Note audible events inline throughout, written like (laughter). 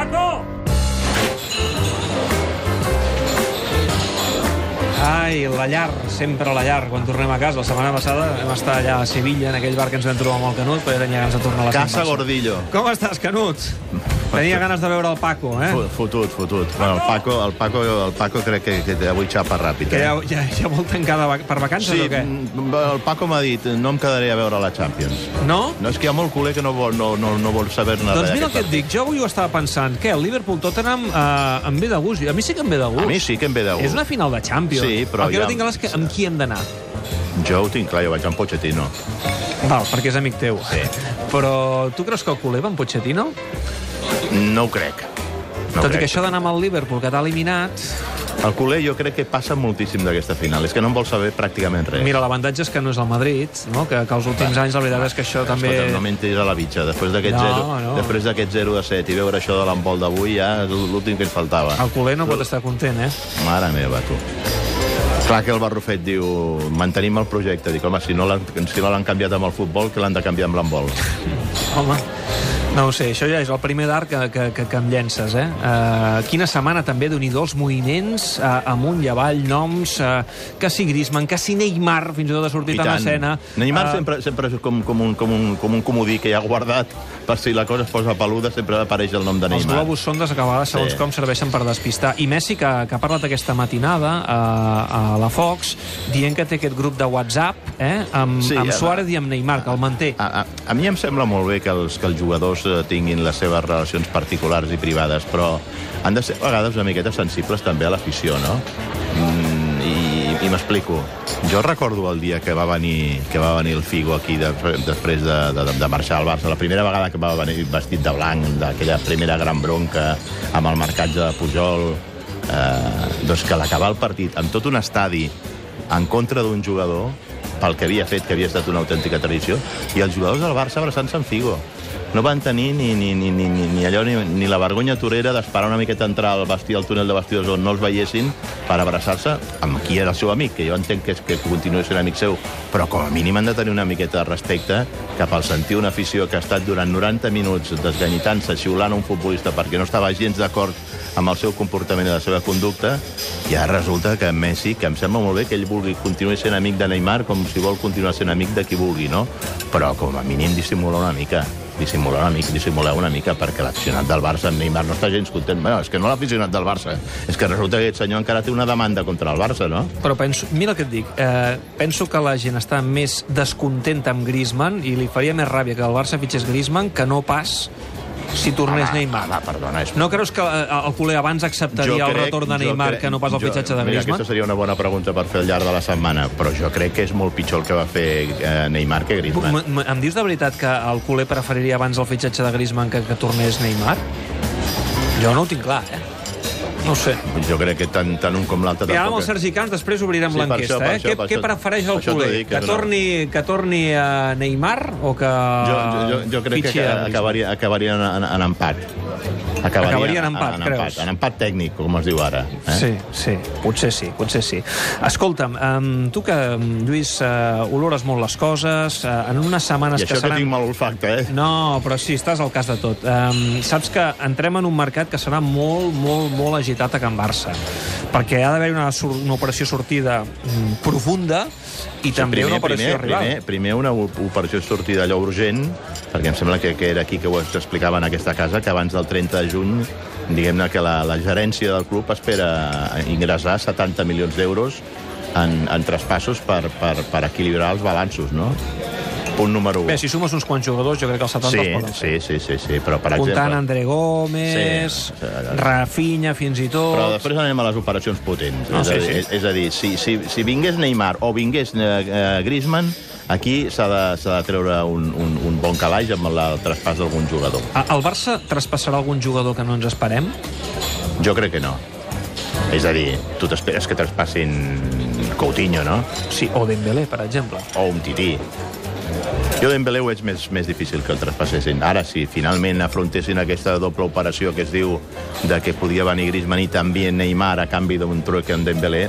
Paco! Ai, la llar, sempre la llar, quan tornem a casa. La setmana passada vam estar allà a Sevilla, en aquell bar que ens vam trobar amb el Canut, però ja tenia ganes de tornar a la Casa. Gordillo. Com estàs, Canut? Tenia ganes de veure el Paco, eh? Fotut, fotut. Bueno, el Paco, el Paco, el Paco crec que, que avui xapa ràpid. Que Eh? ja, ja, ja vol tancar de per vacances Sí, o què? mm, el Paco m'ha dit, no em quedaré a veure la Champions. No? No, és que hi ha molt culer que no vol, no, no, no vol saber-ne Doncs res mira el que et dic, jo avui ho estava pensant. Què, el Liverpool-Tottenham eh, em ve de gust? A mi sí que em ve de gust. A mi sí que em ve de gust. És una final de Champions. Sí, però el que ja- no tinc clar és que amb qui hem d'anar. Jo ho tinc clar, jo vaig amb Pochettino. Val, perquè és amic teu. Sí. Però tu creus que el culer va amb Pochettino? No ho crec. No Tot i crec. que això d'anar amb el Liverpool, que t'ha eliminat... El culer jo crec que passa moltíssim d'aquesta final. És que no en vol saber pràcticament res. Mira, l'avantatge és que no és el Madrid, no? que, que els últims anys la veritat és que això també... Escolta, no mentis a la bitxa. Després d'aquest No, 0, no. després d'aquest 0 de 7 i veure això de l'embol d'avui, ja l'últim que ens faltava. El culer no pot estar content, eh? Mare meva, tu. Clar que el Barrufet diu mantenim el projecte. Dic, home, si no l'han si no canviat amb el futbol, que l'han de canviar amb l'embol. Home, no ho sé, això ja és el primer d'art que, que, que, que em llences, eh? Uh, quina setmana també, d'un i dos moviments, uh, amunt i avall, noms, uh, que si Griezmann, que si Neymar, fins i tot ha sortit en escena. Neymar Eh, sempre, sempre és com, com, un, com, un, com un comodí que hi ha guardat per si la cosa es posa peluda, sempre apareix el nom de Els Neymar. globus sondes, que a vegades, segons Sí. com, serveixen per despistar. I Messi, que, que ha parlat aquesta matinada a, a la Fox, dient que té aquest grup de WhatsApp eh, amb, Sí, amb Suárez i amb Neymar, que el manté. A, a, a mi em sembla molt bé que els, que els jugadors eh, tinguin les seves relacions particulars i privades, però han de ser a vegades una miqueta sensibles també a l'afició, no? Mm, I i m'explico. Jo recordo el dia que va venir, que va venir el Figo aquí de, després de, de, de marxar al Barça, la primera vegada que va venir vestit de blanc, d'aquella primera gran bronca amb el marcatge de Pujol, eh, doncs que l'acabar el partit amb tot un estadi en contra d'un jugador pel que havia fet, que havia estat una autèntica tradició, i els jugadors del Barça abraçant-se Figo. No van tenir ni, ni, ni, ni, ni, ni allò, ni, ni la vergonya torera d'esperar una miqueta entrar al, vestí, al túnel de vestidors on no els veiessin per abraçar-se amb qui era el seu amic, que jo entenc que, és, que continuï sent amic seu, però com a mínim han de tenir una miqueta de respecte cap al sentir una afició que ha estat durant 90 minuts desganyitant-se, xiulant un futbolista perquè no estava gens d'acord amb el seu comportament i la seva conducta, ara resulta que Messi, que em sembla molt bé que ell vulgui continuar sent amic de Neymar com si vol continuar sent amic de qui vulgui, no? Però com a mínim dissimular una mica dissimular una mica, dissimular una mica perquè l'aficionat del Barça amb Neymar no està gens content. Bueno, és que no l'aficionat del Barça, és que resulta que aquest senyor encara té una demanda contra el Barça, no? Però penso, mira el que et dic, eh, penso que la gent està més descontenta amb Griezmann i li faria més ràbia que el Barça fitxés Griezmann que no pas si tornés home, Neymar. Home, perdona, és... No creus que eh, el culer abans acceptaria el retorn de Neymar crec- que no pas el fitxatge de Griezmann? aquesta seria una bona pregunta per fer al llarg de la setmana, però jo crec que és molt pitjor el que va fer eh, Neymar que Griezmann. M- Em dius de veritat que el culer preferiria abans el fitxatge de Griezmann que que tornés Neymar? Jo no ho tinc clar, eh? No sé. Jo crec que tant, tant un com l'altre I ara amb el Sergi Camps després obrirem Sí, l'enquesta, eh? això, Què, què prefereix el culer? Que és una- torni, que torni a Neymar o que Jo, jo, jo, crec que acabaria, acabaria en, en, en empat. Acabaria, Acabaria en empat, en, creus? empat, en empat tècnic, com es diu ara. Eh? Sí, sí, potser sí, potser sí. Escolta'm, um, tu que, um, Lluís, uh, olores molt les coses, uh, en unes setmanes I que això que seran... tinc mal olfacte, eh? No, però sí, estàs al cas de tot. Um, saps que entrem en un mercat que serà molt, molt, molt agitat a Can Barça, perquè ha d'haver una, una operació sortida mm, profunda i també una operació primer, rival. primer, primer una operació sortida allò urgent, perquè em sembla que, que era aquí que ho explicaven en aquesta casa, que abans del 30 de juny diguem-ne que la, la gerència del club espera ingressar 70 milions d'euros en, en traspassos per, per, per equilibrar els balanços, no? Punt número 1. Bé, si sumes uns quants jugadors, jo crec que els 70 sí, els poden fer. sí, sí, sí, sí, però per Comptant exemple... André Gómez, Sí. Rafinha, fins i tot... Però després anem a les operacions potents. No, és, a sí, dir, sí. és, és a dir, si, si, si vingués Neymar o vingués eh, eh, Griezmann, aquí s'ha de, de treure un, un, un bon calaix amb el traspàs d'algun jugador. El Barça traspassarà algun jugador que no ens esperem? Jo crec que no. És a dir, tu t'esperes que traspassin Coutinho, no? Sí, o Dembélé, per exemple. O un tití. Jo Dembélé ho veig més, més difícil que el traspassessin. Ara, si finalment afrontessin aquesta doble operació que es diu de que podia venir Griezmann i també Neymar a canvi d'un truc en Dembélé...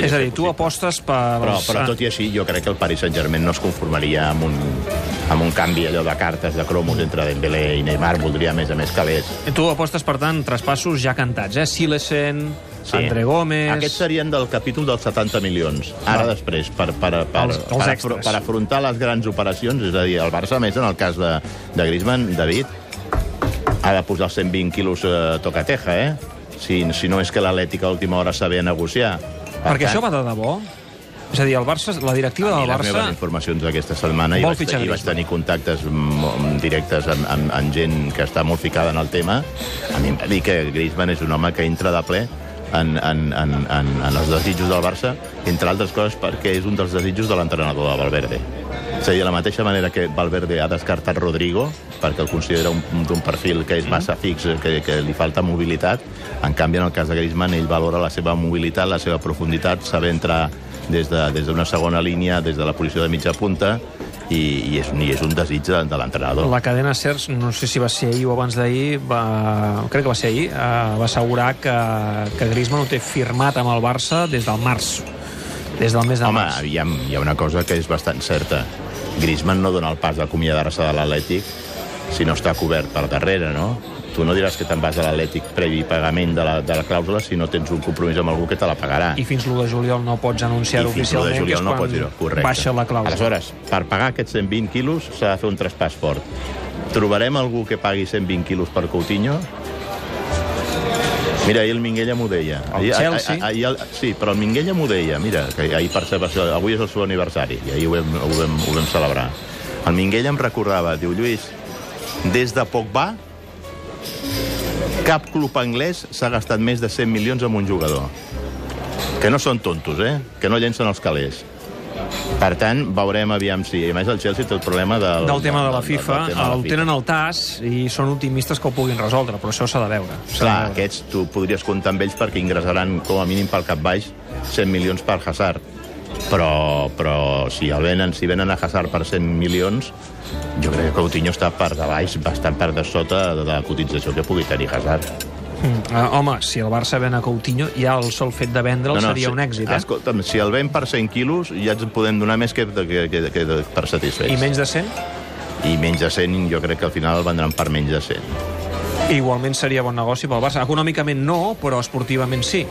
És a dir, tu apostes per... Però, però tot i així, jo crec que el Paris Saint-Germain no es conformaria amb un, amb un canvi allò de cartes de cromos entre Dembélé i Neymar, voldria a més a més calés. I tu apostes, per tant, traspassos ja cantats, eh? Silesen, sí. André Gómez... Aquests serien del capítol dels 70 milions. Ara, Val. després, per, per, per, Els- els per, extras. per afrontar les grans operacions, és a dir, el Barça, a més, en el cas de, de Griezmann, David, ha de posar els 120 quilos eh, tocateja, eh? Si, si no és que l'Atlètic a última hora sabia negociar. Per Perquè això va de debò? És a dir, el Barça, la directiva a mi del les meves Barça... informacions d'aquesta setmana i vaig, i vaig tenir contactes directes amb, amb, amb gent que està molt ficada en el tema. A mi em va dir que Griezmann és un home que entra de ple en, en, en, en, en els desitjos del Barça, entre altres coses perquè és un dels desitjos de l'entrenador de Valverde. És a dir, de la mateixa manera que Valverde ha descartat Rodrigo, perquè el considera un- un- perfil que és massa fix, que, que li falta mobilitat, en canvi, en el cas de Griezmann, ell valora la seva mobilitat, la seva profunditat, saber entrar des d'una de, des segona línia, des de la posició de mitja punta, i, i, és, i és un desig de, de l'entrenador. La cadena CERS, no sé si va ser ahir o abans d'ahir, va... crec que va ser ahir, eh, va assegurar que, que Griezmann ho té firmat amb el Barça des del març, des del mes de Home, març. aviam, hi ha una cosa que és bastant certa. Griezmann no dona el pas d'acomiadar-se de l'Atlètic si no està cobert per darrere, no? Tu no diràs que te'n vas a l'Atlètic previ pagament de la, de la clàusula si no tens un compromís amb algú que te la pagarà. I fins l'1 de juliol no pots anunciar-ho I fins l'1 de oficialment, que juliol no pots dir-ho, correcte. baixa la clàusula. Aleshores, per pagar aquests 120 quilos s'ha de fer un traspàs fort. Trobarem algú que pagui 120 quilos per Coutinho? Mira, ahir el Minguella m'ho deia. El Ahir- Chelsea. ahir- ahir el- sí, però el Minguella m'ho deia. Mira, que ahir per ser, avui és el seu aniversari, i ahir ho vam, ho vam, ho vam celebrar. El Minguella em recordava, diu, Lluís, des de Pogba, cap club anglès s'ha gastat més de 100 milions en un jugador. Que no són tontos, eh? Que no llencen els calés. Per tant, veurem aviam si... I més, el Chelsea té el problema del... del tema de la del- FIFA, del tema de la el tenen al tas i són optimistes que ho puguin resoldre, però això s'ha de veure. s'ha de Clar, veure. aquests tu podries comptar amb ells perquè ingressaran com a mínim pel cap baix 100 milions per Hazard. Però, però si el venen, si venen a Hazard per 100 milions, jo crec que Coutinho està per de baix, bastant per de sota de la cotització que pugui tenir Hazard. Mm. Uh, home, si el Barça ven a Coutinho, ja el sol fet de vendre'l seria si, un èxit, eh? Escolta'm, si el ven per 100 quilos, ja ens en podem donar més que, que, que, que per satisfets. I menys de 100? I menys de 100, jo crec que al final el vendran per menys de 100. Igualment seria bon negoci pel Barça. Econòmicament no, però esportivament sí.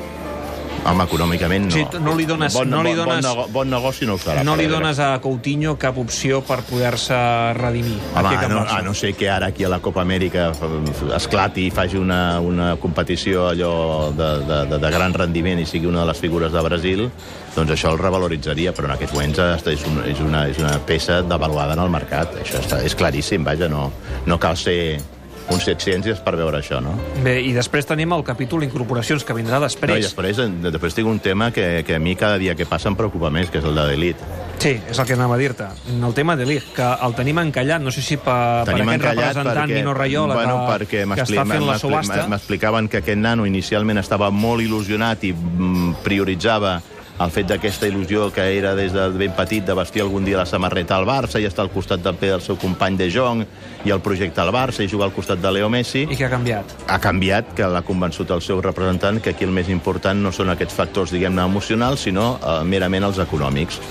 Home, econòmicament no. Sí, no li dones- Bon, no li dones- Bon, nego bon negoci no ho farà. No li dones a Coutinho cap opció per poder-se redimir. Home, a no, a no ser que ara aquí a la Copa Amèrica f- esclati i faci una, una competició allò de, de, de, de gran rendiment i sigui una de les figures de Brasil, doncs això el revaloritzaria, però en aquests moments és, un, és, una, és una peça devaluada en el mercat. Això està, és claríssim, vaja, no, no cal ser un set ciències per veure això, no? Bé, i després tenim el capítol incorporacions, que vindrà No, i després. després, després tinc un tema que, que a mi cada dia que passa em preocupa més, que és el de l'elit. Sí, és el que anava a dir-te. El tema de Lig, que el tenim encallat, no sé si per, per aquest representant perquè, Mino Raiola, bueno, que, perquè que està fent la subhasta. M'explicaven que aquest nano inicialment estava molt il·lusionat i mm, prioritzava el fet d'aquesta il·lusió que era des de ben petit de vestir algun dia la samarreta al Barça i estar al costat també del seu company de Jong i el projecte al Barça i jugar al costat de Leo Messi. I què ha canviat? Ha canviat, que l'ha convençut el seu representant que aquí el més important no són aquests factors, diguem-ne, emocionals, sinó eh, merament els econòmics.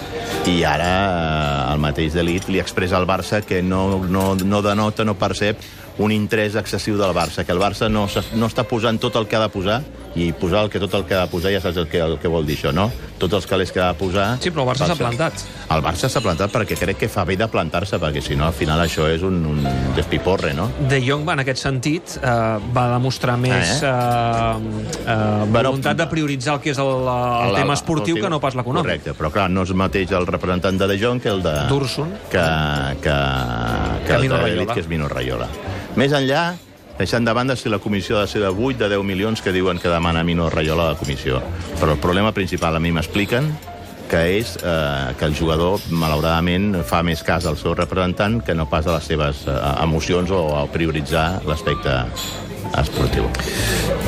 I ara eh, el mateix d'Elit li expressa al Barça que no, no, no denota, no percep un interès excessiu del Barça, que el Barça no, no està posant tot el que ha de posar, i posar el que tot el que ha de posar ja saps el que, el que vol dir això, no? Tots els calés que ha de posar... Sí, però el Barça s'ha plantat. El Barça s'ha plantat perquè crec que fa bé de plantar-se, perquè si no, al final això és un, un despiporre, no? De Jong en aquest sentit, eh, va demostrar més Eh? eh, eh, voluntat de prioritzar el que és el, el, El- tema esportiu el- que no pas l'econòmic. Correcte, però clar, no és mateix el representant de De Jong que el de... D'Ursun. Que, que, que, Que el de l'Elit, que és Mino Raiola. Més enllà, deixant de banda si la comissió ha de ser de 8, de 10 milions que diuen que demana Mino Raiola a la comissió. Però el problema principal a mi m'expliquen que és eh, que el jugador, malauradament, fa més cas al seu representant que no pas a les seves eh, emocions o a prioritzar l'aspecte esportiu.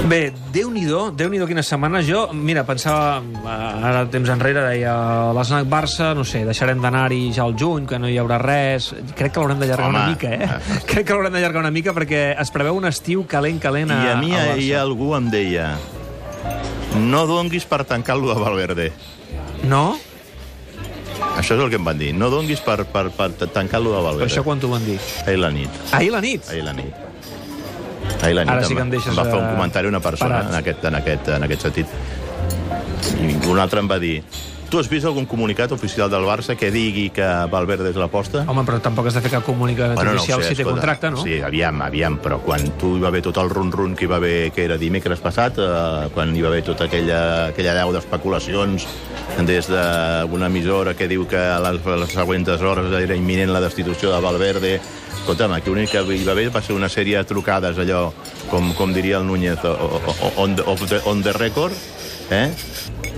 Bé, Déu-n'hi-do, déu nhi déu quina setmana. Jo, mira, pensava, eh, ara temps enrere, deia l'Snac Barça, no sé, deixarem d'anar-hi ja al juny, que no hi haurà res. Crec que l'haurem d'allargar una mica, eh? eh, (laughs) Crec que l'haurem d'allargar una mica perquè es preveu un estiu calent, calent a, I a mi al Barça. ahir algú em deia no donguis per tancar-lo de Valverde. No? Això és el que em van dir. No donguis per, per, per tancar-lo de Valverde. això quan t'ho van dir? Ahir la nit. Ahir la nit? Ahir la nit. Ahir la nit Ara sí que em deixes, em va fer un comentari una persona parat. en aquest, en, aquest, en aquest sentit. I un altre em va dir tu has vist algun comunicat oficial del Barça que digui que Valverde és l'aposta? Home, però tampoc has de fer cap comunicat Bueno, no oficial sé, si té escolta. contracte, no? Sí, aviam, aviam, però quan tu hi va haver tot el run-run que hi va haver, que era dimecres passat, eh, quan hi va haver tota aquella, aquella deu d'especulacions des d'una emissora que diu que a les, a les següents hores era imminent la destitució de Valverde, escolta'm, aquí l'únic que hi va haver va ser una sèrie de trucades, allò, com, com diria el Núñez, o- o- on, the, on the record, eh?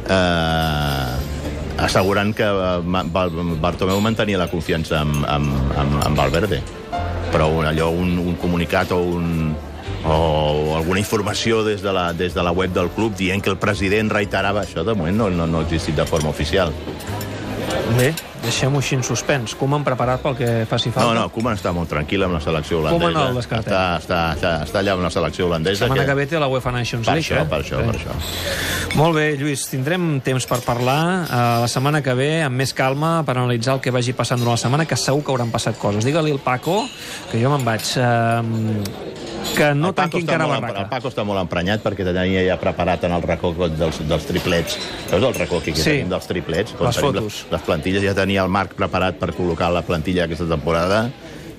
eh assegurant que eh, Bartomeu mantenia la confiança amb, amb, amb, amb Valverde. Però allò, un, un comunicat o, un, o alguna informació des de, la, des de la web del club dient que el president reiterava això, de moment no, no, no ha existit de forma oficial. Bé, deixem-ho així en suspens. Koeman preparat pel que faci No, falta? no, Koeman està molt tranquil amb la selecció holandesa. Koeman no el descartem. Està, està, està, està allà amb la selecció holandesa. Setmana que ve té la UEFA Nations Per League, això, eh? per això, Sí. per això. Molt bé, Lluís, tindrem temps per parlar uh, la setmana que ve, amb més calma, per analitzar el que vagi passant durant la setmana, que segur que hauran passat coses. Digue-li al Paco, que jo me'n vaig, uh, que no el, Paco tanqui està encara molt, em- barraca. el Paco està molt emprenyat perquè tenia ja preparat en el racó dels, dels triplets. Veus el racó aquí que Sí. tenim dels triplets? Les tenim fotos. Les, les plantilles ja tenia el Marc preparat per col·locar la plantilla aquesta temporada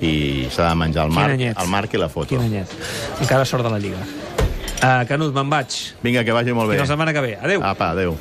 i s'ha de menjar el Marc, el Marc i la foto. Quin anyet. Encara sort de la Lliga. Uh, Canut, me'n vaig. Vinga, que vagi molt bé. Fins la setmana que ve. Adéu. Apa, adéu.